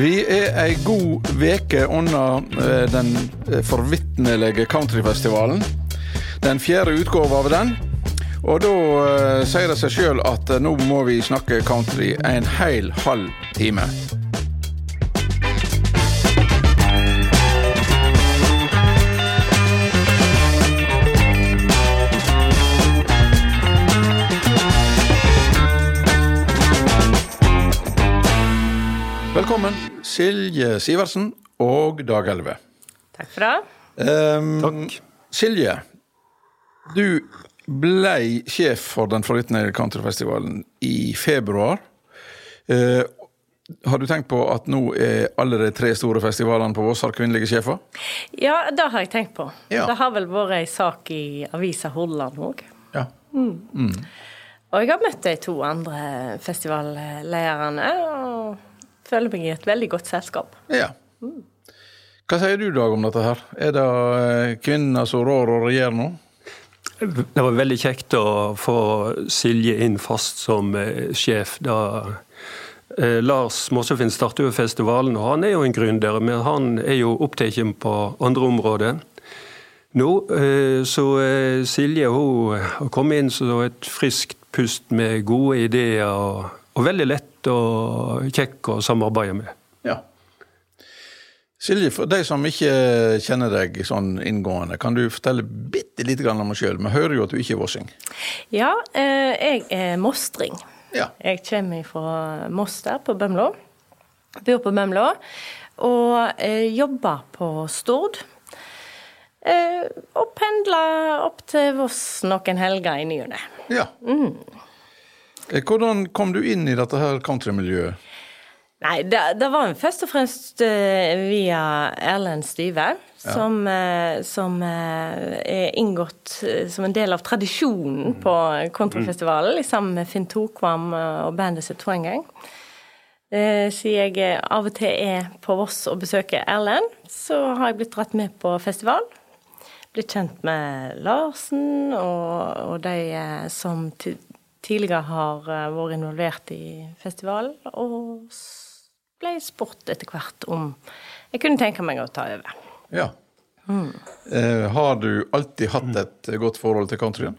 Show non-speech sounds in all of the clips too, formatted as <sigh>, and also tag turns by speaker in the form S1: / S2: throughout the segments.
S1: Vi er ei god veke unna eh, den eh, forvitnelige countryfestivalen. Den fjerde utgåva av den. Og da eh, sier det seg sjøl at nå må vi snakke country en heil halv time. Velkommen, Silje Sivertsen og Dag Elve.
S2: Takk for det.
S1: Um,
S3: Takk.
S1: Silje, du blei sjef for den forvitne countryfestivalen i februar. Uh, har du tenkt på at nå er alle de tre store festivalene på Voss har kvinnelige sjefer?
S2: Ja, det har jeg tenkt på.
S1: Ja.
S2: Det har vel vært ei sak i avisa Hordaland òg.
S1: Ja.
S2: Og jeg har møtt de to andre festivallederne og føler meg i et veldig godt selskap.
S1: ja. Hva sier du, Dag, om dette her? Er det kvinner som rår og regjerer nå?
S3: Det var veldig kjekt å få Silje inn fast som eh, sjef. da eh, Lars Mossefinn startet jo festivalen, og han er jo en gründer, men han er jo opptatt på andre områder. Nå, eh, så eh, Silje hun har kommet inn som et friskt pust med gode ideer, og, og veldig lett og kjekk å samarbeide med.
S1: Ja. Silje, for de som ikke kjenner deg sånn inngående, kan du fortelle bitte lite grann om deg sjøl? Vi hører jo at du ikke er vossing.
S2: Ja, eh, jeg er mostring.
S1: Ja.
S2: Jeg kommer fra Moster på Bømlo. Bor på Bømlo. Og eh, jobber på Stord. Eh, og pendler opp til Voss noen helger i ny og ne.
S1: ja. Eh, Hvordan kom du inn i dette her countrymiljøet?
S2: Nei, det, det var jo først og fremst eh, via Erlend Styve, som, eh, som eh, er inngått eh, som en del av tradisjonen på Kontrafestivalen, sammen med Finn Tokvam eh, og bandet sitt Twangang. gang. Siden jeg eh, av og til er på Voss og besøker Erlend, så har jeg blitt dratt med på festival. Blitt kjent med Larsen og, og de eh, som ti- tidligere har eh, vært involvert i festivalen, og ble spurt etter hvert om jeg kunne tenke meg å ta over.
S1: Ja. Eh, har du alltid hatt et godt forhold til countryen?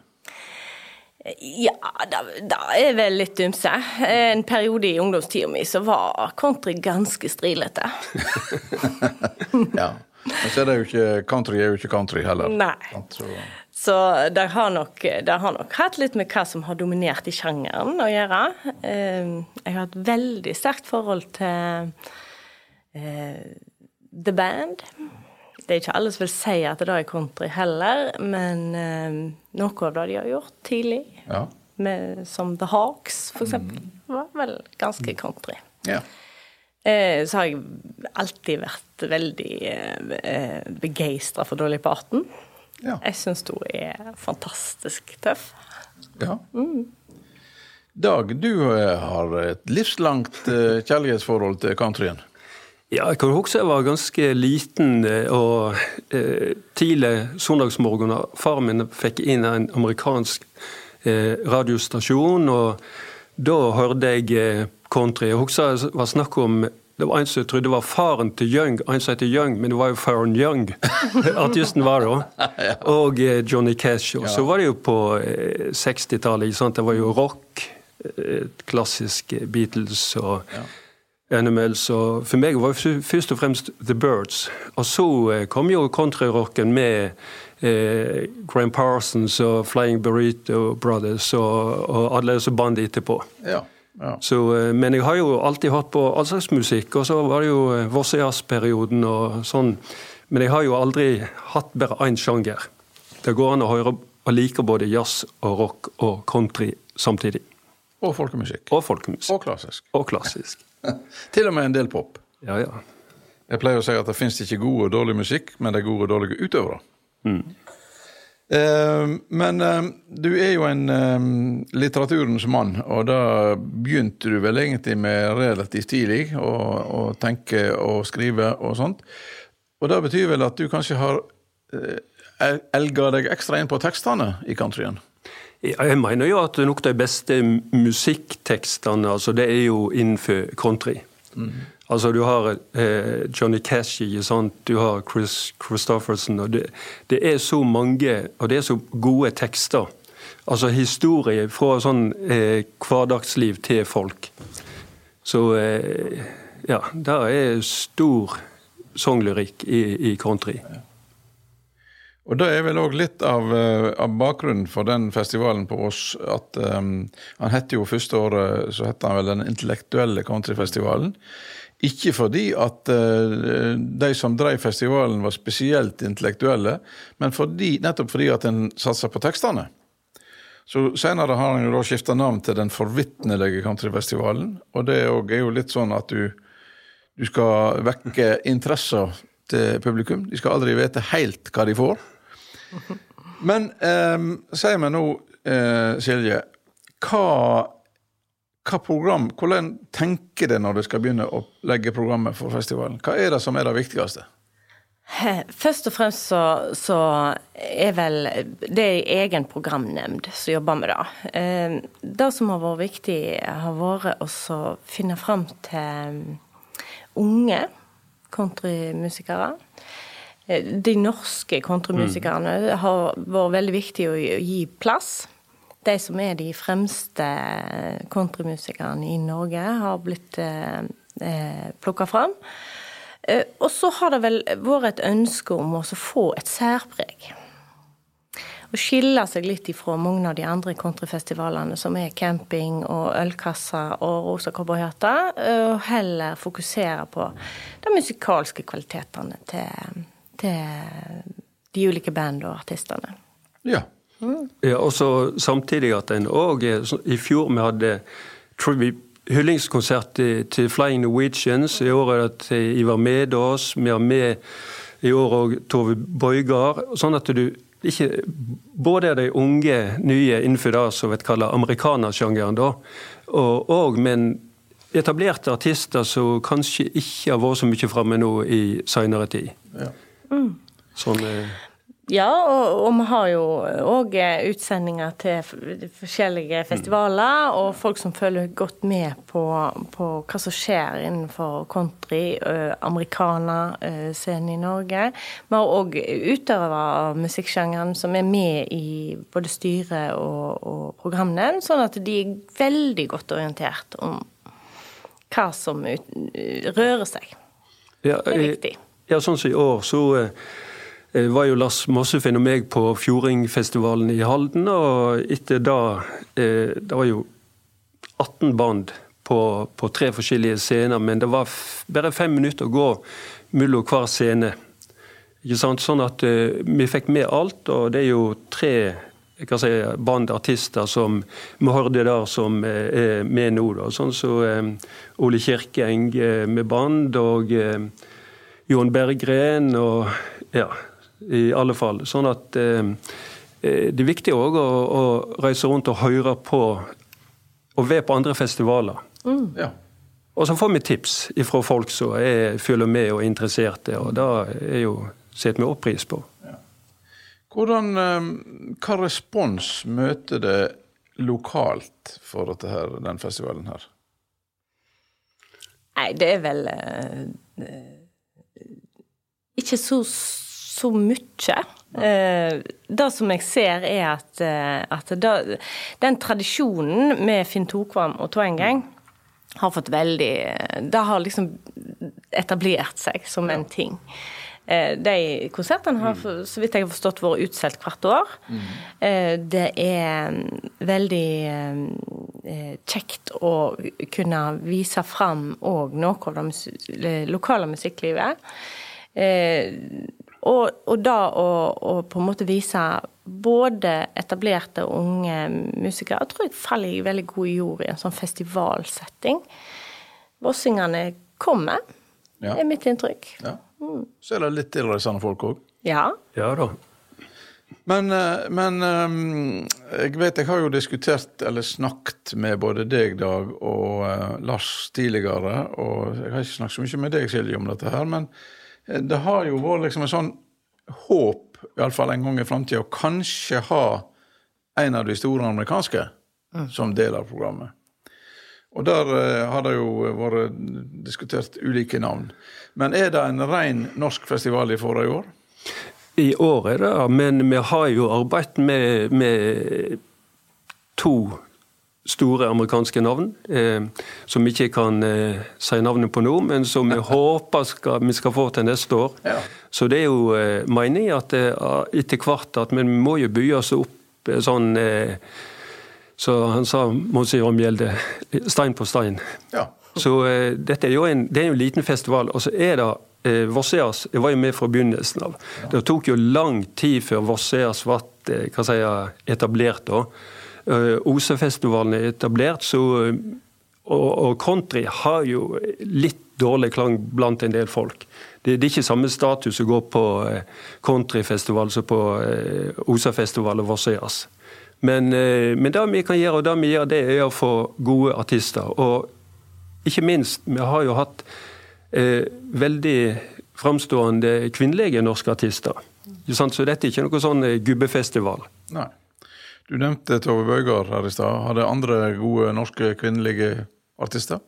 S2: Ja, det, det er vel litt ymse. En periode i ungdomstida mi så var country ganske strilete. <laughs>
S1: Ja. Men så er det jo ikke Country er jo ikke country heller.
S2: Nei.
S1: Så,
S2: det har, nok, det har nok hatt litt med hva som har dominert i sjangeren å gjøre. Eh, Jeg har et veldig sterkt forhold til eh, The Band. Det er ikke alle som vil si at det er country heller, men eh, noe av det de har gjort tidlig,
S1: ja.
S2: med, som The Hawks for eksempel, var vel ganske country.
S1: ja.
S2: Eh, Så har jeg alltid vært veldig eh, begeistra for Dolly Parton.
S1: Ja.
S2: Jeg syns hun er fantastisk tøff.
S1: ja. Dag, du eh, har et livslangt eh, kjærlighetsforhold til countryen.
S3: Ja, jeg kan huske jeg var ganske liten eh, og eh, tidlig søndagsmorgen. da Faren min fikk inn en amerikansk eh, radiostasjon, og da hørte jeg eh, country. Jeg husker det var snakk om det var en som trodde det var faren til Young, en som heter Young, men det var jo faren Young. <laughs> Artisten var da. Og eh, Johnny Cash. Og så var det jo på eh, 60-tallet. Det var jo rock. eh, Klassisk eh, Beatles og Animals. Og for meg var det først og fremst The Birds. Og så eh, kom jo countryrocken med eh, Graham Parsons og Flying Burrito Brothers og, og alle disse bandene etterpå.
S1: Ja. Ja.
S3: Så, eh, men jeg har jo alltid hørt på all slags musikk, og så var det jo eh, Vossejazz-perioden og sånn. Men jeg har jo aldri hatt bare én sjanger. Det går an å høre og like både jazz og rock og country samtidig.
S1: Og folkemusikk.
S3: Og folkemusikk.
S1: Og klassisk.
S3: Og klassisk. <laughs>
S1: Til og med en del pop.
S3: Ja, ja.
S1: Jeg pleier å si at det finnes ikke god og dårlig musikk, men det er gode og dårlige utøvere. Eh, men eh, du er jo en eh, litteraturens mann, og da begynte du vel egentlig med relativt tidlig å, å tenke og skrive og sånt. Og det betyr vel at du kanskje har eh, elga deg ekstra inn på tekstene i countryen?
S3: Jeg mener jo at nok de beste musikktekstene altså det er jo innenfor country. Altså, du har eh, Johnny Cash, ikke sant? du har Chris Christofferson. og det, det, er så mange, og det er så gode tekster. Altså historie fra sånn eh, hverdagsliv til folk. Så eh, ja, der er stor sanglyrikk i, i country.
S1: Og Det er vel òg litt av, eh, av, bakgrunnen for den festivalen på Ås. at um, Han het jo første året så het han vel Den intellektuelle countryfestivalen. Ikke fordi at uh, de som drev festivalen var spesielt intellektuelle, men fordi, nettopp fordi at en satsa på tekstene. Så Senere har han jo da skifta navn til Den forvitnelige countryfestivalen. Og det er jo litt sånn at du, du skal vekke interesser til publikum. De skal aldri vite helt hva de får. Men eh, si meg nå, eh, Silje, hva hva program, Hvordan tenker du når du skal begynne å legge programmet for festivalen? Hva er det som er det viktigste? <laughs>
S2: Først og fremst så, så er vel det er egen programnemnd som jobber med det. Eh, det som har vært viktig, har vært å finne fram til unge countrymusikere. Eh, de norske countrymusikerne mm. har vært veldig viktig å gi plass de som er de fremste countrymusikerne i Norge, har blitt eh, eh plukka fram. Eh, og så har det vel vært et ønske om å få et særpreg. Å skille seg litt ifra mange av de andre countryfestivalene, som er camping og ølkasser og rosa cowboyhatter, eh, og heller fokusere på de musikalske kvalitetene til, til de ulike band og artistene.
S1: Ja,
S3: ja, og så Samtidig at en òg I fjor vi hadde tror vi, hyllingskonsert til, til Flying Norwegians. I år er det til Ivar Medås. Vi har med i år òg Tove Boygard. Sånn at du ikke både er de unge, nye innenfor det som vi kaller amerikanersjangeren, da, og, og men etablerte artister som kanskje ikke har vært så mye framme nå i seinere tid. Ja. Mm.
S2: Sånn, eh, ja, og, og, vi har jo òg utsendinger til forskjellige festivaler, og folk som følger godt med på, på hva som skjer innenfor country, americana-scenen i Norge. Vi har òg utøvere av musikksjangeren som er med i både styret og, og programnevnd, sånn at de er veldig godt orientert om hva som ut, rører seg.
S3: Ja, det er viktig. Ja, sånn som i år, så eh, var jo Lars Mossefinn og meg på Fjordingfestivalen i Halden, og etter da eh, Det var jo 18 band på, på, tre forskjellige scener, men det var bare fem minutter å gå mellom hver scene. Ikke sant? Sånn at eh, vi fikk med alt, og det er jo tre jeg si, bandartister som vi hørte der, som er med nå. Da. Sånn som så, Ole Kirkeng med band, og Jon Berggren og ja, i alle fall. Sånn at eh, eh det er viktig òg å, å, reise rundt og høre på og være på andre festivaler. Mm. Ja. Og så får vi tips fra folk som er, følger med og er interesserte, og det er jo setter vi opp pris på. Ja.
S1: Hvordan, eh, Hva respons møter det lokalt for her, den festivalen her?
S2: Nei, det er vel eh, ikke så så mye. Eh, det som jeg ser, er at, eh, at da, den tradisjonen med Finn Tokvam og Toengeng har fått veldig Det har liksom etablert seg som en ting. Eh, de konsertene har mm. så vidt jeg har forstått vært utsolgt hvert år. Mm. Det er veldig kjekt å kunne vise fram òg noe av det lokale musikklivet. Og, og da å, å, på en måte vise både etablerte og unge musikere jeg tror jeg faller i veldig god jord i en sånn festivalsetting. Vossingene kommer, ja. er mitt inntrykk. Ja.
S1: Mm. Så er det litt tilreisende folk òg.
S2: Ja.
S3: ja da.
S1: Men, eh, men, eh, jeg vet jeg har jo diskutert eller snakket med både deg, Dag, og uh, Lars tidligere. Og jeg har ikke snakket så mye med deg, Silje, om dette her. men det har jo vært liksom en sånn håp, iallfall en gang i framtida, å kanskje ha en av de store amerikanske mm. som del av programmet. Og der uh, har det jo vært diskutert ulike navn. Men er det en ren norsk festival i forrige år?
S3: I år er det, men vi har jo arbeidet med, med to store amerikanske navn, eh, som vi ikke kan eh, si navnet på nå, men som vi <laughs> håper skal, vi skal få til neste år.
S1: Ja.
S3: Så det er jo eh, meningen at eh, etter hvert at vi må jo bye oss opp eh, sånn eh, Så han sa, Monsieur Omgjelde, stein på stein.
S1: Ja.
S3: Så dette er jo en, det er jo en liten festival. Og så er det eh, Vosseas Jeg var jo med fra begynnelsen av. Det tok jo lang tid før Vosseas ble sier etablert. da. Eh, Osefestivalen er etablert, så, eh, og, og country har jo litt dårlig klang blant en del folk. Det, det er ikke samme status å gå på eh, countryfestival som på Osafestival og Vosseas. Men, men det vi kan gjøre, og det vi gjør, det er å få gode artister. Og ikke minst, vi har jo hatt eh, veldig framstående kvinnelige norske artister. Så dette er ikke noe sånn gubbefestival.
S1: Nei. Du nevnte Tove Bøygard her i stad. Har det andre gode norske kvinnelige artister?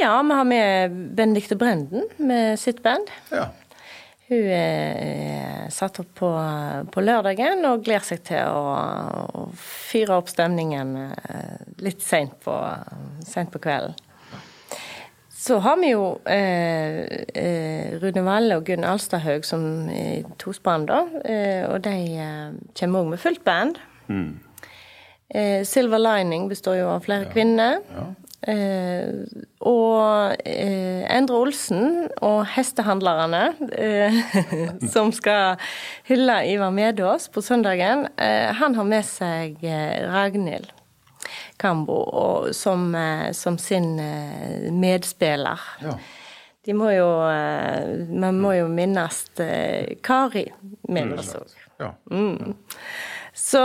S2: Ja, vi har med Benedicte Brenden med sitt band.
S1: Ja.
S2: Hun er satt opp på, på lørdagen og gleder seg til å, å fyre opp stemningen eh, litt seint på, sent på kvelden. Så har vi jo eh, eh, Rune Valle og Gunn Alstadhaug som i tospann, da. Eh, og de eh, kommer òg med fullt band. Eh, Silver Lining består jo av flere kvinner. Eh, og eh, Endre Olsen og hestehandlerne, eh, <laughs> som skal hylle Ivar Medås på søndagen, eh, han har med seg eh, Ragnhild Kambo og, som, eh, som sin medspiller.
S1: Ja.
S2: De må jo Man må jo minnes Kari Medås òg.
S1: ja.
S2: Så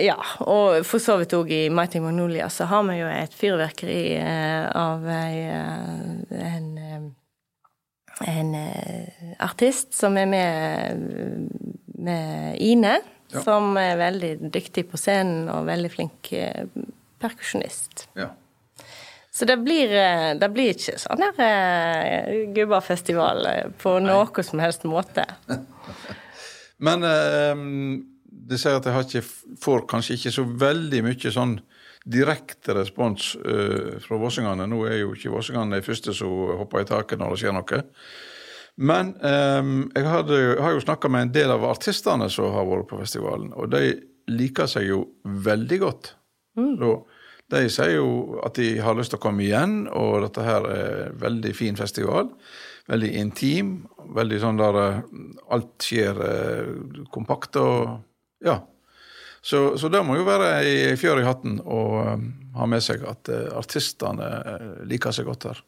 S2: ja, og for så vidt òg i Mighty Magnolia så har vi jo et fyrverkeri eh, av eh, en, eh, en artist som er med, med Ine.
S1: Ja.
S2: Som er veldig dyktig på scenen og veldig flink perkusjonist.
S1: ja.
S2: Så det blir, det blir ikke sånn eh, gubbafestival på noe som helst måte. <laughs>
S1: Men eh, de sier at jeg har ikke, får kanskje ikke så veldig mye sånn direkte respons uh, fra vossingene. Nå er jo ikke vossingene de første som hopper i taket når det skjer noe. Men um, jeg hadde, har jo snakka med en del av artistene som har vært på festivalen, og de liker seg jo veldig godt. Da, de sier jo at de har lyst til å komme igjen, og dette her er veldig fin festival. Veldig intim. Veldig sånn der eh, alt skjer uh, kompakt og Ja. Så, så det må jo være ei fjør i hatten å eh, ha med seg at eh, artistene eh, liker seg godt her.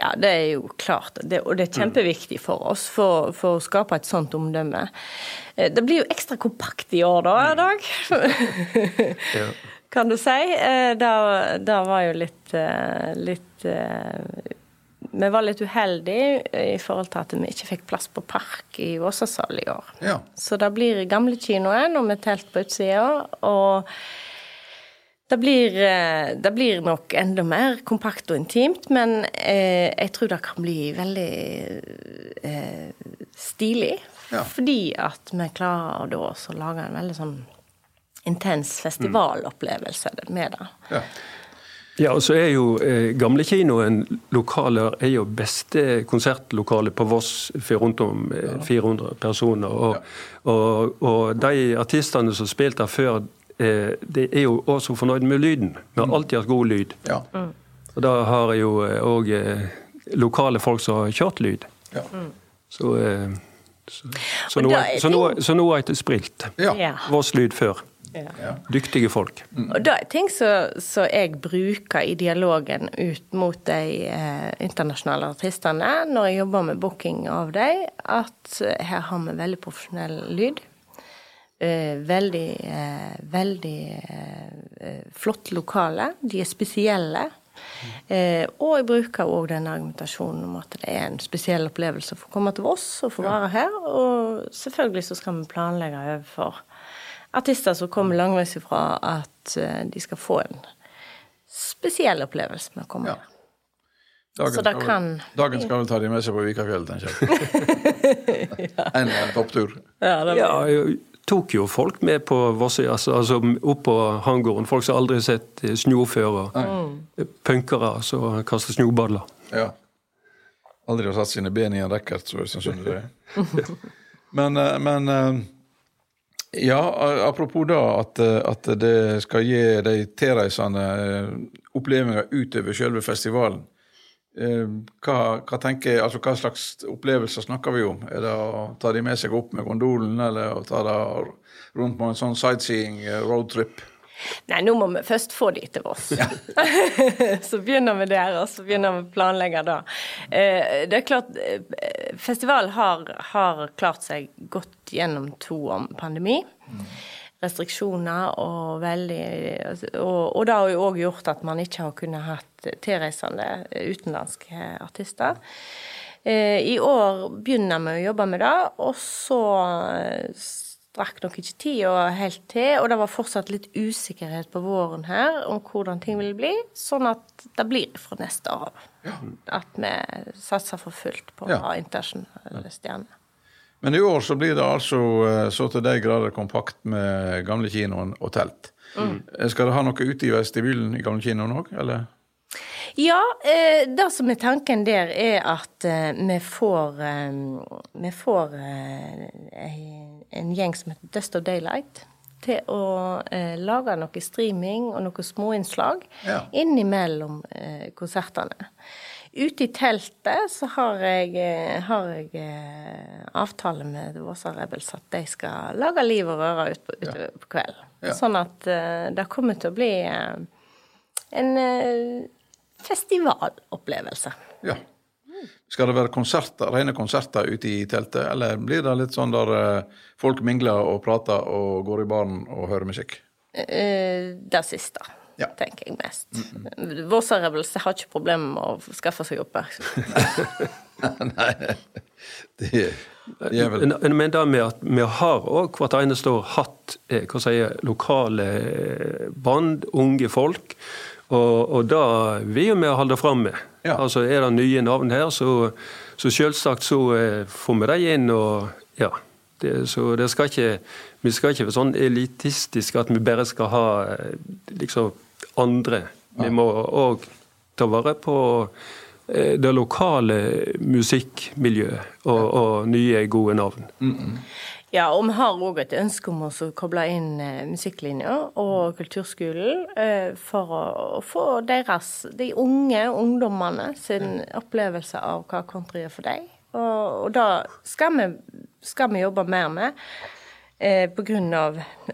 S2: Ja, det er jo klart, det, og det er kjempeviktig for oss for, for å skape et sånt omdømme. Eh, Det blir jo ekstra kompakt i år, da, Dag. <laughs> Kan du si. Det, det var jo litt, litt Vi var litt uheldige i forhold til at vi ikke fikk plass på park i Våsasal i år.
S1: Ja.
S2: Så det blir gamlekinoen og med telt på utsida. Og det blir, eh, det blir nok enda mer kompakt og intimt, men eh, jeg tror det kan bli veldig eh, stilig.
S1: Ja.
S2: Fordi at vi klarer da å lage en veldig sånn intens festivalopplevelse med det.
S1: ja.
S3: Ja, og så er jo eh, Gamlekinoen lokaler er jo beste konsertlokale på Voss for rundt om eh, 400 personer. Og, og, og de artistene som spilte der før, eh, de er jo også fornøyd med lyden. Vi har alltid hatt god lyd.
S1: ja.
S3: Og da har jeg jo òg eh, lokale folk som har kjørt lyd.
S1: ja.
S3: Så, eh, så, så,
S2: Og
S3: nå,
S2: da er
S3: så, nå, så nå er det sprilt.
S1: ja.
S2: Ja.
S3: Voss lyd før.
S2: Ja.
S3: Dyktige folk.
S2: Og det er ting som jeg bruker i dialogen ut mot de eh, internasjonale artistene når jeg jobber med booking av dem, at eh, her har vi veldig profesjonell lyd. Eh, veldig, eh, veldig eh, flott lokale. De er spesielle. Eh, og jeg bruker òg den argumentasjonen om at det er en spesiell opplevelse å få komme til Voss og få være her. Og selvfølgelig så skal vi planlegge overfor artister som kommer langveis ifra, at eh, de skal få en spesiell opplevelse med å komme
S1: Ja. Dagen,
S2: Så det
S1: skal
S2: kan-
S1: dagen skal vel ta de med seg på Vikafjellet, tenker jeg. <laughs> En topptur.
S2: Ja, det
S3: Ja, jeg tok jo folk med på Vossøy, altså, altså opp på hangården. Folk som aldri har sett eh, snø før. Og punkere som kaster snøballer.
S1: Ja. Aldri har satt sine ben i en racket, så jeg skjønner det. <laughs> Men, eh, men eh, ja, apropos da at, eh, at det skal gi de tilreisende eh, opplevelser utover selve festivalen. Eh, Hva, hva, tenker, altså, hva slags opplevelser snakker vi om? Er det å ta de med seg opp med gondolen, eller å ta det rundt på en sånn sightseeing roadtrip?
S2: Nei, nå må vi først få de til oss. <laughs> så begynner vi der, og så begynner vi å planlegge da. Eh, Det er klart, eh, festivalen har, har klart seg godt gjennom to om pandemi. Restriksjoner og veldig Og, og det har jo òg gjort at man ikke har kunnet hatt tilreisende utenlandske artister. Eh, I år begynner vi å jobbe med det, og så strakk nok ikke tida helt til, og det var fortsatt litt usikkerhet på våren her om hvordan ting ville bli, sånn at det blir fra neste år av. At vi satser for fullt på å
S1: Ja.
S2: ha internasjonale stjerner.
S1: Men i år så blir det altså eh, så til de grader kompakt med gamle kinoen og telt. Mm. Skal det ha noe ute i vestibylen i gamle kinoen òg, eller?
S2: Ja, eh, det som er tanken der, er at eh, vi får eh, Vi får en- en gjeng som heter Dust of Daylight, til å eh, lage noe streaming og noen småinnslag
S1: Ja.
S2: innimellom eh, konsertene. Ute i teltet så har jeg, har jeg eh, avtale med Våsa Rebels at de skal lage liv og røre ut på, utover på kvelden.
S1: Ja.
S2: Sånn at det kommer til å bli en festivalopplevelse.
S1: Ja. Skal det være konserter, rene konserter ute i teltet, eller blir det litt sånn der eh, folk mingler og prater og går i baren og hører musikk?
S2: Eh, Det siste,
S1: Ja.
S2: tenker jeg mest. Våsa Rebels har ikke problemer med å skaffe seg oppmerksomhet. <laughs>
S1: Nei, det, det er vel
S3: Men men det med at vi har òg hvert eneste år hatt eh, hva sier, lokale band, unge folk. Og, og det vil vi holde fram med.
S1: Ja.
S3: Altså Er det nye navn her, så, så selvsagt så eh, får vi dem inn. og ja, det, så det skal ikke, Vi skal ikke være sånn elitistiske at vi bare skal ha eh, liksom andre. Vi må òg ta vare på eh, det lokale musikkmiljøet og, og nye, gode navn.
S2: Ja, og vi har òg et ønske om å koble inn eh, musikklinja og kulturskolen eh, for å, få deres, de unge ungdommene, sin opplevelse av hva country er for dem. Og, og det skal vi, skal vi jobbe mer med. Pga.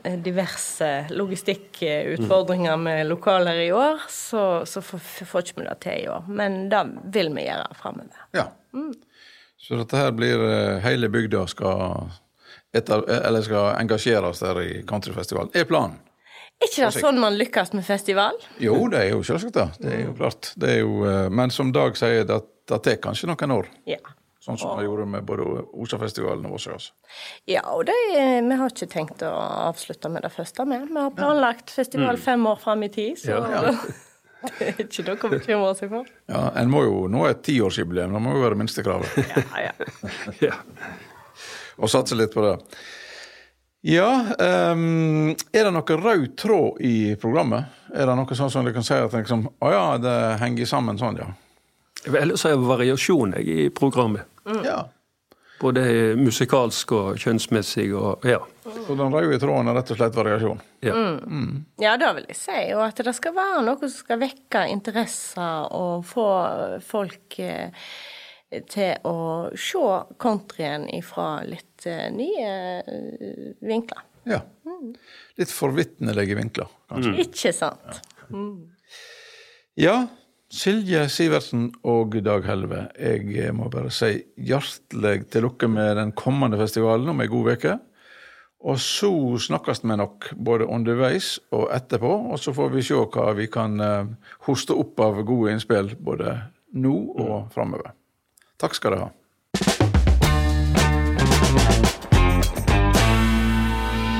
S2: eh, diverse logistikkutfordringer med lokaler i år, så, så får, ikke vi det til i år. Men det vil vi gjøre framover.
S1: Ja. Så dette her blir Hele bygda skal, etter, eller skal engasjeres der i countryfestivalen. Er planen?
S2: Er ikke det sånn man lykkes med festival?
S1: Jo, det er jo selvsagt det. Det er jo klart. Det er jo, eh, men som Dag sier, det, det tar kanskje noen år.
S2: Ja.
S1: Sånn som vi gjorde med både Osafestivalen og Vossøyas.
S2: Ja, og det, vi har ikke tenkt å avslutte med det første vi. Vi har planlagt festival fem år fram i tid, så
S3: Ja. <laughs>
S2: det er ikke noe å bekymre seg for.
S1: Ja, En må jo nå et tiårsjubileum, det må jo være minstekravet.
S2: Ja, ja. <laughs>
S1: Og satse litt på det. Ja, um, er det noe rød tråd i programmet? Er det noe sånn som du kan si at liksom, å ja, det henger sammen sånn, ja?
S3: Ellers er det variasjon jeg, i programmet.
S1: Ja.
S3: Både musikalsk og kjønnsmessig. og ja.
S1: Så den røde tråden er rett og slett variasjon?
S3: ja.
S2: ja, det vil jeg si. Og at det skal være noe som skal vekke interesser og få folk eh, til å se countryen fra litt eh, nye eh, vinkler.
S1: Ja. Litt forvitnelige vinkler, kanskje.
S2: Ikke sant?
S1: Ja, Silje Sivertsen og Dag Helve, jeg må bare si hjertelig til lukke med den kommende festivalen om ei god uke. Og så snakkes vi nok både underveis og etterpå, og så får vi se hva vi kan eh, hoste opp av gode innspill både nå og framover. Takk skal dere ha.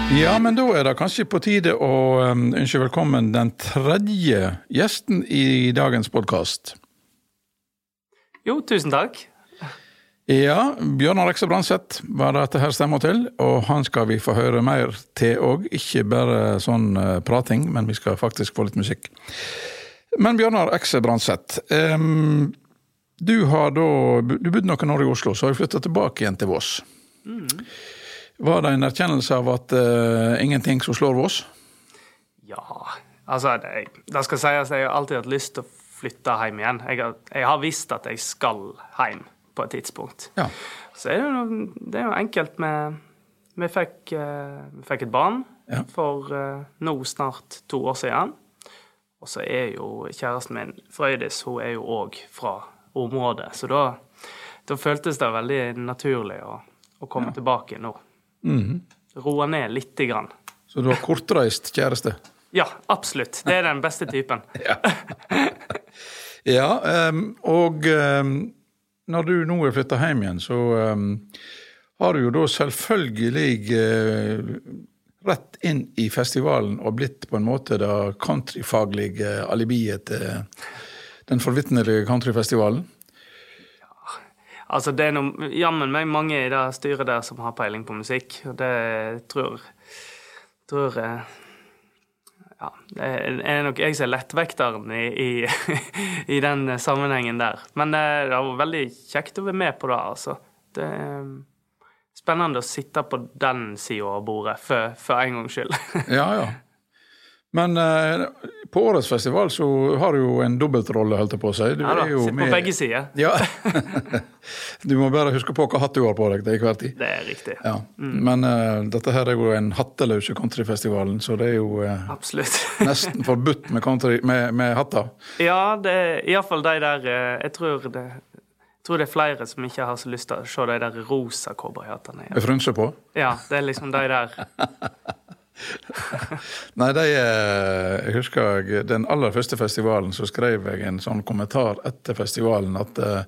S1: Ja, men da er det kanskje på tide å um, ønske velkommen den tredje gjesten i dagens podkast.
S4: Jo, tusen takk.
S1: Ja, Bjørnar Rekse Branseth var dette her stemmer til, og han skal vi få høre mer til òg. Ikke bare sånn uh, prating, men vi skal faktisk få litt musikk. Men Bjørnar Ekse Branseth, um, du har da Du bodde noen år i Oslo, så har du flytta tilbake igjen til Vås. Mm. Var det en erkjennelse av at uh, ingenting som slår Voss?
S4: Ja, altså det, det skal sies jeg har alltid hatt lyst til å flytte hjem igjen. Jeg har, jeg har visst at jeg skal hjem på et tidspunkt. Ja. Så er det, jo, det er jo enkelt med Vi fikk, uh, vi fikk et barn ja. for uh, nå snart to år siden. Og så er jo kjæresten min, Frøydis, hun er jo òg fra området. Så da, da, føltes det veldig naturlig å, å komme ja. tilbake nå. Mm. Roe ned lite grann.
S1: Så du har kortreist kjæreste?
S4: Ja, absolutt. Det er den beste typen. <laughs>
S1: ja, ja um, og um, når du nå er flytta hjem igjen, så um, har du jo da selvfølgelig uh, rett inn i festivalen og blitt på en måte det countryfaglige alibiet til den forvitnelige countryfestivalen?
S4: Altså det er noe, jammen meg mange i det styret der som har peiling på musikk. og Det tror, tror eh, ja, det er nok jeg som er lettvekteren i, i, <laughs> i, den sammenhengen der. Men det, det var veldig kjekt å være med på det, altså. Det er spennende å sitte på den sida av bordet for, for en gangs skyld. <laughs>
S1: ja, ja. Men eh, på årets festival så har du jo en dobbeltrolle, holdt jeg på å si.
S4: Du ja da, sitter med... på begge sider. <laughs>
S1: Ja. du må bare huske på hva hatt du har på deg til enhver tid.
S4: Det er riktig.
S1: Ja. Mm. Men uh, dette her er jo en hatteløse countryfestivalen, så det er jo uh,
S4: Absolutt. <laughs>
S1: nesten forbudt med, country, med, med hatter.
S4: Ja, det er iallfall de der uh, Jeg tror det jeg tror det er flere som ikke har så lyst til å se de der rosa cowboyhattene.
S1: Med frynse på?
S4: Ja, det er liksom de der. <laughs> <laughs>
S1: Nei, de, jeg husker den aller første festivalen så skrev jeg en sånn kommentar etter festivalen at uh,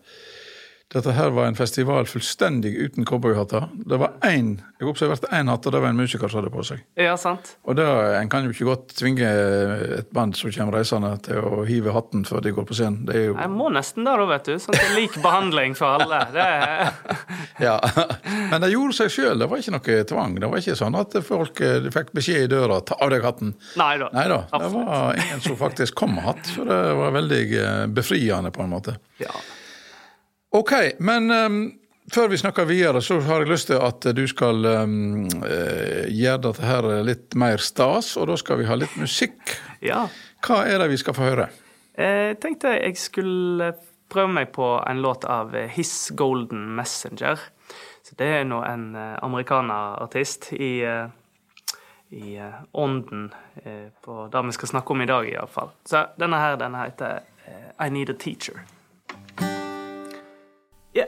S1: dette her var en festival fullstendig uten cowboyhatter. Det var én jeg observerte én hatt, og det var en musiker som hadde på seg.
S4: Ja, sant.
S1: Og da, En kan jo ikke godt tvinge et band som kommer reisende til å hive hatten før de går på scenen. Det jo...
S4: Jeg må nesten det, da, vet du. Sånn til det lik behandling for alle. Er... <laughs>
S1: ja, Men det gjorde seg sjøl. Det var ikke noe tvang. Det var ikke sånn at folk eh, fikk beskjed i døra ta av deg hatten.
S4: Nei da.
S1: Nei da. Det var ingen som faktisk kom med hatt, så det var veldig eh, befriende på en måte.
S4: Ja.
S1: Ok, men um, før vi snakker videre, så har jeg lyst til at du skal um, gjøre dette her litt mer stas, og da skal vi ha litt musikk.
S4: Ja.
S1: Hva er det vi skal få høre?
S4: Jeg tenkte jeg skulle prøve meg på en låt av His Golden Messenger. Så det er nå en eh, amerikanerartist i, eh, i ånden på det vi skal snakke om i dag, iallfall. Så denne her, denne heter I Need a Teacher. Yeah.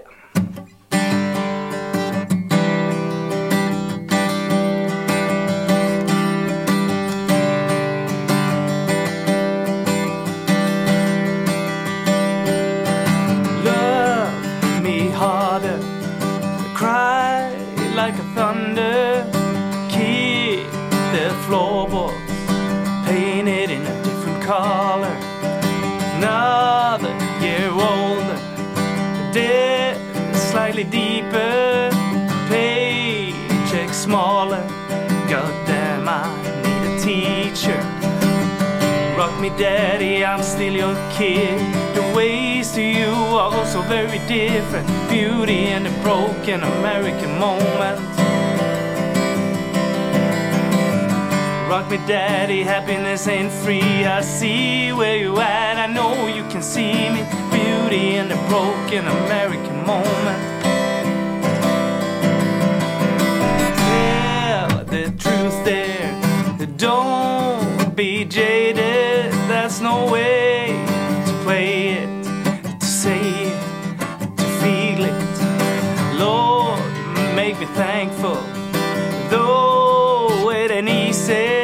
S4: Slightly deeper, paycheck smaller. God damn, I need a teacher. Rock me, daddy, I'm still your kid. The ways to you are also very different. Beauty and the broken American moment. Rock me, daddy, happiness ain't free. I see where you at, I know you can see me. Beauty and the broken American moment. Tell the truth there. Don't be jaded, that's no way to play it, to say it, to feel it. Lord, make me thankful, though it ain't easy,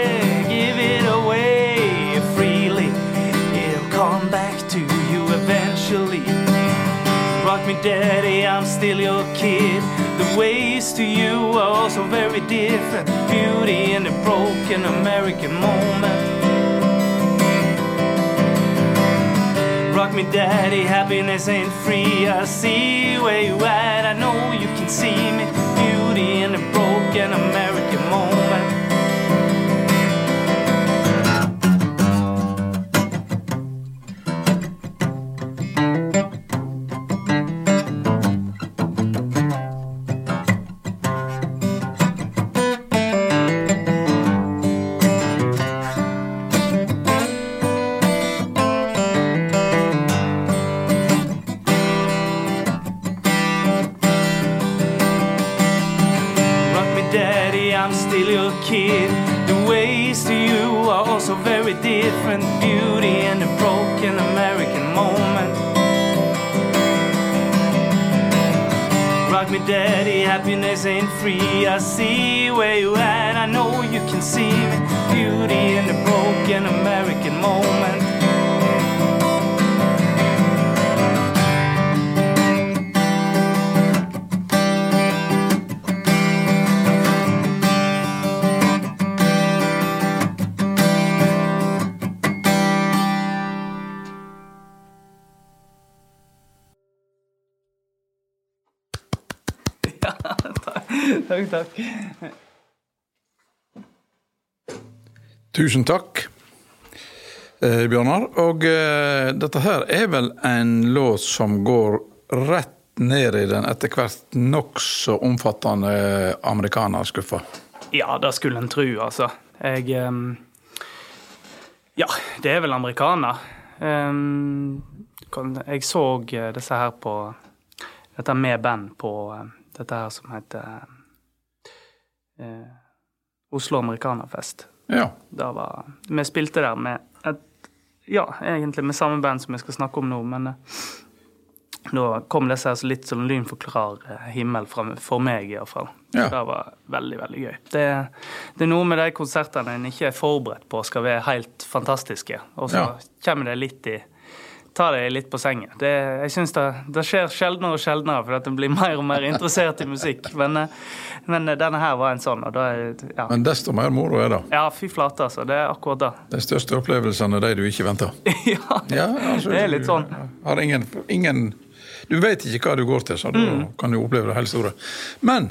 S4: daddy, I'm still your kid. The ways to you are also very different. Beauty in the broken American moment. Rock me daddy, happiness ain't free. I see where you at, I know you can see me. Beauty in the broken American moment. You can see. Beauty in the broken American moment. <laughs> takk, takk.
S1: Tusen takk, eh, Bjørnar. Og eh, dette her er vel en låt som går rett ned i den etter hvert nokså omfattende amerikanerskuffa?
S4: Ja, det skulle en tro, altså. Jeg um, Ja, det er vel amerikaner. Um, jeg så disse her på Dette med band på dette her som heter eh, Oslo Amerikanerfest.
S1: Ja.
S4: Var, vi spilte der med et, Ja, egentlig med samme band som vi skal snakke om nå, men eh, da kom disse her litt sånn lyn for eh, himmel fra, for meg, iallfall. Ja. Det var veldig, veldig gøy. Det, det, er noe med de konsertene en ikke er forberedt på skal være helt fantastiske, og så ja. kommer det litt i ta deg litt på sengen. Det, jeg synes det, det, skjer sjeldnere og sjeldnere, for at en blir mer og mer interessert i musikk. Men, men denne her var en sånn. og da,
S1: ja. Men desto mer moro er det.
S4: Ja, fy flate, altså. Det er akkurat det.
S1: De største opplevelsene er de du ikke venter. <laughs>
S4: ja, ja altså, det er litt sånn.
S1: Har ingen, ingen Du vet ikke hva du går til, så da mm. kan du oppleve det helt store. Men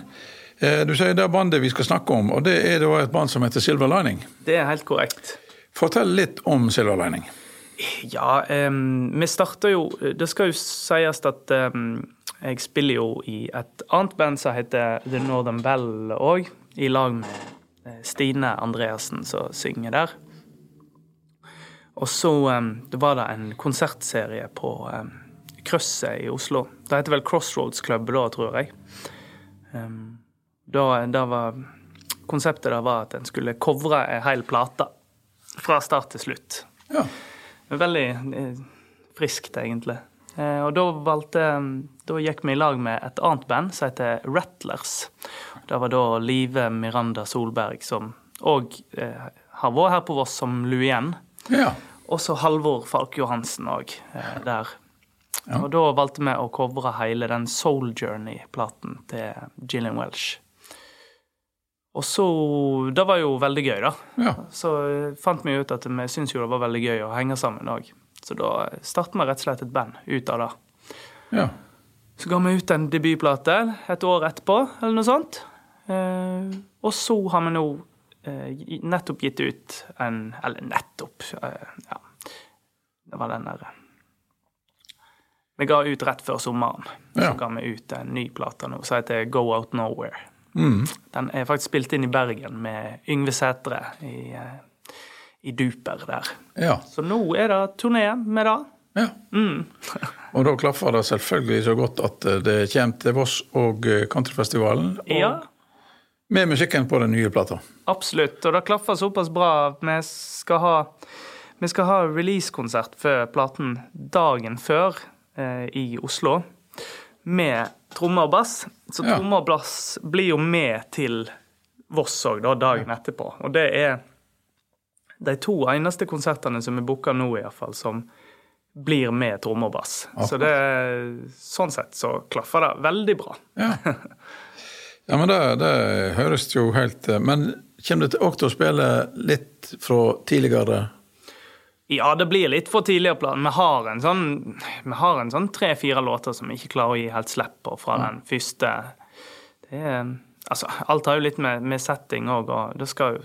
S1: eh, du sier det er bandet vi skal snakke om, og det er da et band som heter Silver Lining.
S4: Det er helt korrekt.
S1: Fortell litt om Silver Lining.
S4: Ja, um, vi starter jo Det skal jo sies at um, jeg spiller jo i et annet band som heter The Northern Bell òg, i lag med eh, Stine Andreassen som synger der. Og så um, var det en konsertserie på um, Krøsset i Oslo. Det heter vel Crossroads Club da, tror jeg. Um, da, da var Konseptet da var at en skulle covre ei hel plate fra start til slutt.
S1: Ja.
S4: Veldig eh, friskt, egentlig. Eh, og da valgte Da gikk vi i lag med et annet band som heter Rattlers. Det var da Live Miranda Solberg, som òg eh, har vært her på Voss som Luien.
S1: Ja.
S4: Og så Halvor Falk Johansen òg eh, der. Ja. Og da valgte vi å covre hele den Soul Journey-platen til Gillian Welsh. Og så Det var jo veldig gøy, da.
S1: Ja.
S4: Så fant vi ut at vi syntes jo det var veldig gøy å henge sammen òg. Så da startet vi rett og slett et band ut av det.
S1: Ja.
S4: Så ga vi ut en debutplate et år etterpå, eller noe sånt. Eh, og så har vi nå eh, nettopp gitt ut en Eller nettopp, eh, ja. Det var den der Vi ga ut rett før sommeren. Ja. Så ga vi ut en ny plate nå som heter Go Out Nowhere.
S1: Mm.
S4: Den er faktisk spilt inn i Bergen med Yngve Sætre i, eh, i Duper der.
S1: Ja.
S4: Så nå er det turné med det.
S1: Ja.
S4: Mm. <laughs>
S1: og da klaffer det selvfølgelig så godt at eh, det kommer til Voss og eh, Countryfestivalen. Og
S4: ja.
S1: med musikken på den nye plata.
S4: Absolutt. Og det klaffer såpass bra at vi skal ha, vi skal ha releasekonsert før platen dagen før eh, i Oslo. Med tromme og bass. Så ja. tromme og bass blir jo med til Voss òg, dagen etterpå. Og det er de to eneste konsertene som er booka nå, iallfall, som blir med tromme og bass. Så det, sånn sett så klaffer det veldig bra.
S1: Ja, ja men det, det, høres jo helt Men kommer det òg til å spille litt fra tidligere?
S4: Ja, det blir litt for tidligere plan. Vi har en sånn, sånn tre-fire låter som vi ikke klarer å gi helt slipp på fra den første. Det er, altså, alt har jo litt med, med setting òg, og det skal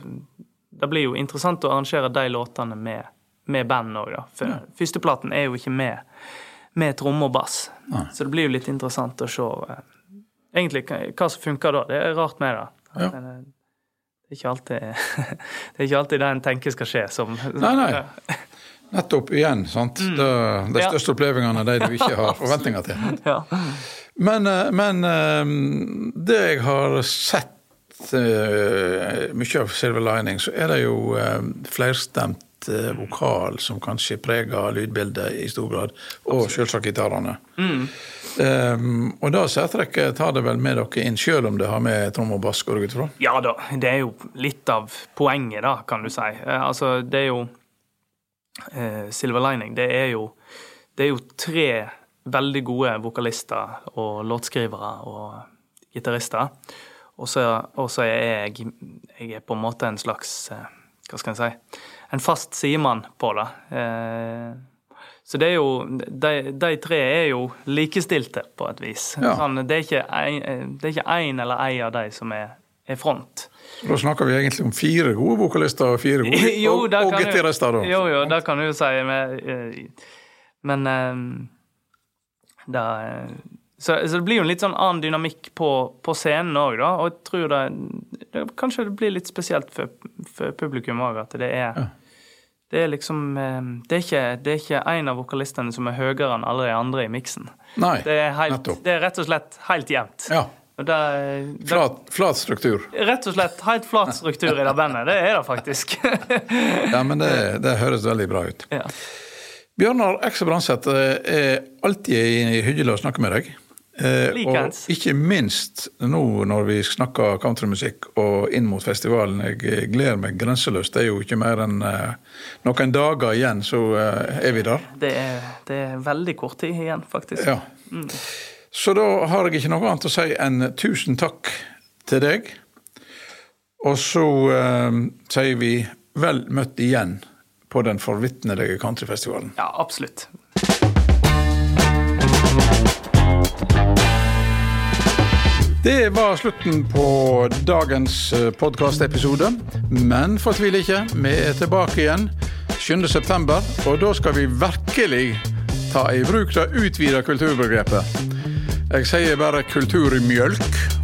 S4: det blir jo interessant å arrangere de låtene med, med band òg, da. For ja. førsteplaten er jo ikke med, med tromme og bass. Nei. Så det blir jo litt interessant å se uh, egentlig hva som funker da. Det er rart med det. Ja. Uh, det, er ikke alltid, <laughs> det er ikke alltid det en tenker skal skje, som
S1: Nei, nei. Nettopp igjen. sant? Mm. Det, de største ja. opplevelsene er de du ikke har <laughs> forventninger til. ja. Men, eh, men det jeg har sett uh, mye av Silver Lining, så er det jo flerstemt vokal som kanskje preger lydbildet i stor grad, og selvsagt gitarene. Mm. Um, og da særtrekket tar det vel med dere inn, sjøl om det har med trom og bass, går det ut fra?
S4: Ja da, det er jo litt av poenget, da, kan du si. altså, det er jo Silver Lining, det er jo, det er jo tre veldig gode vokalister og låtskrivere og gitarister. Og så er jeg, jeg er på en måte en slags eh, Hva skal en si En fast sidemann på det. Eh, så det er jo de, de, tre er jo likestilte på et vis. Ja. Sånn, det er ikke én eller ei av de som er front.
S1: Da snakker vi egentlig om fire gode vokalister og fire gode <laughs> jo, og, og gitarister.
S4: Jo, jo, det kan du jo si. Men, men da, så, så, det blir jo en litt sånn annen dynamikk på, på scenen òg, da. Og jeg tror det, det, Kanskje det blir litt spesielt for, for publikum òg, at det er ja. Det er liksom eh, det er, ikke, det er ikke en av vokalistene som er høyere enn alle de andre i miksen.
S1: Nei,
S4: det er, helt, det er rett og slett helt jevnt.
S1: Ja. Det, flat, flat, struktur.
S4: Rett og slett helt flat struktur i det bandet. Det er det faktisk. <laughs>
S1: ja, men det, det, høres veldig bra ut. Ja. Bjørnar Ekse Branseth er alltid hyggelig å snakke med deg. Eh, og ikke minst nå når vi snakker countrymusikk og inn mot festivalen. Jeg gleder meg grenseløst. Det er jo ikke mer enn eh, noen dager igjen, så eh, er vi der.
S4: Det er, det er, veldig kort tid igjen, faktisk.
S1: Ja. Mm. Så da har jeg ikke noe annet å si enn tusen takk til deg. Og så eh, sier vi vel møtt igjen på den forvitnelige countryfestivalen.
S4: Ja, absolutt.
S1: Det var slutten på dagens eh, podkastepisode. Men fortvil ikke, vi er tilbake igjen 7.9, og da skal vi virkelig ta i bruk det utvida kulturbegrepet. Jeg sier bare kultur i kulturmjølk.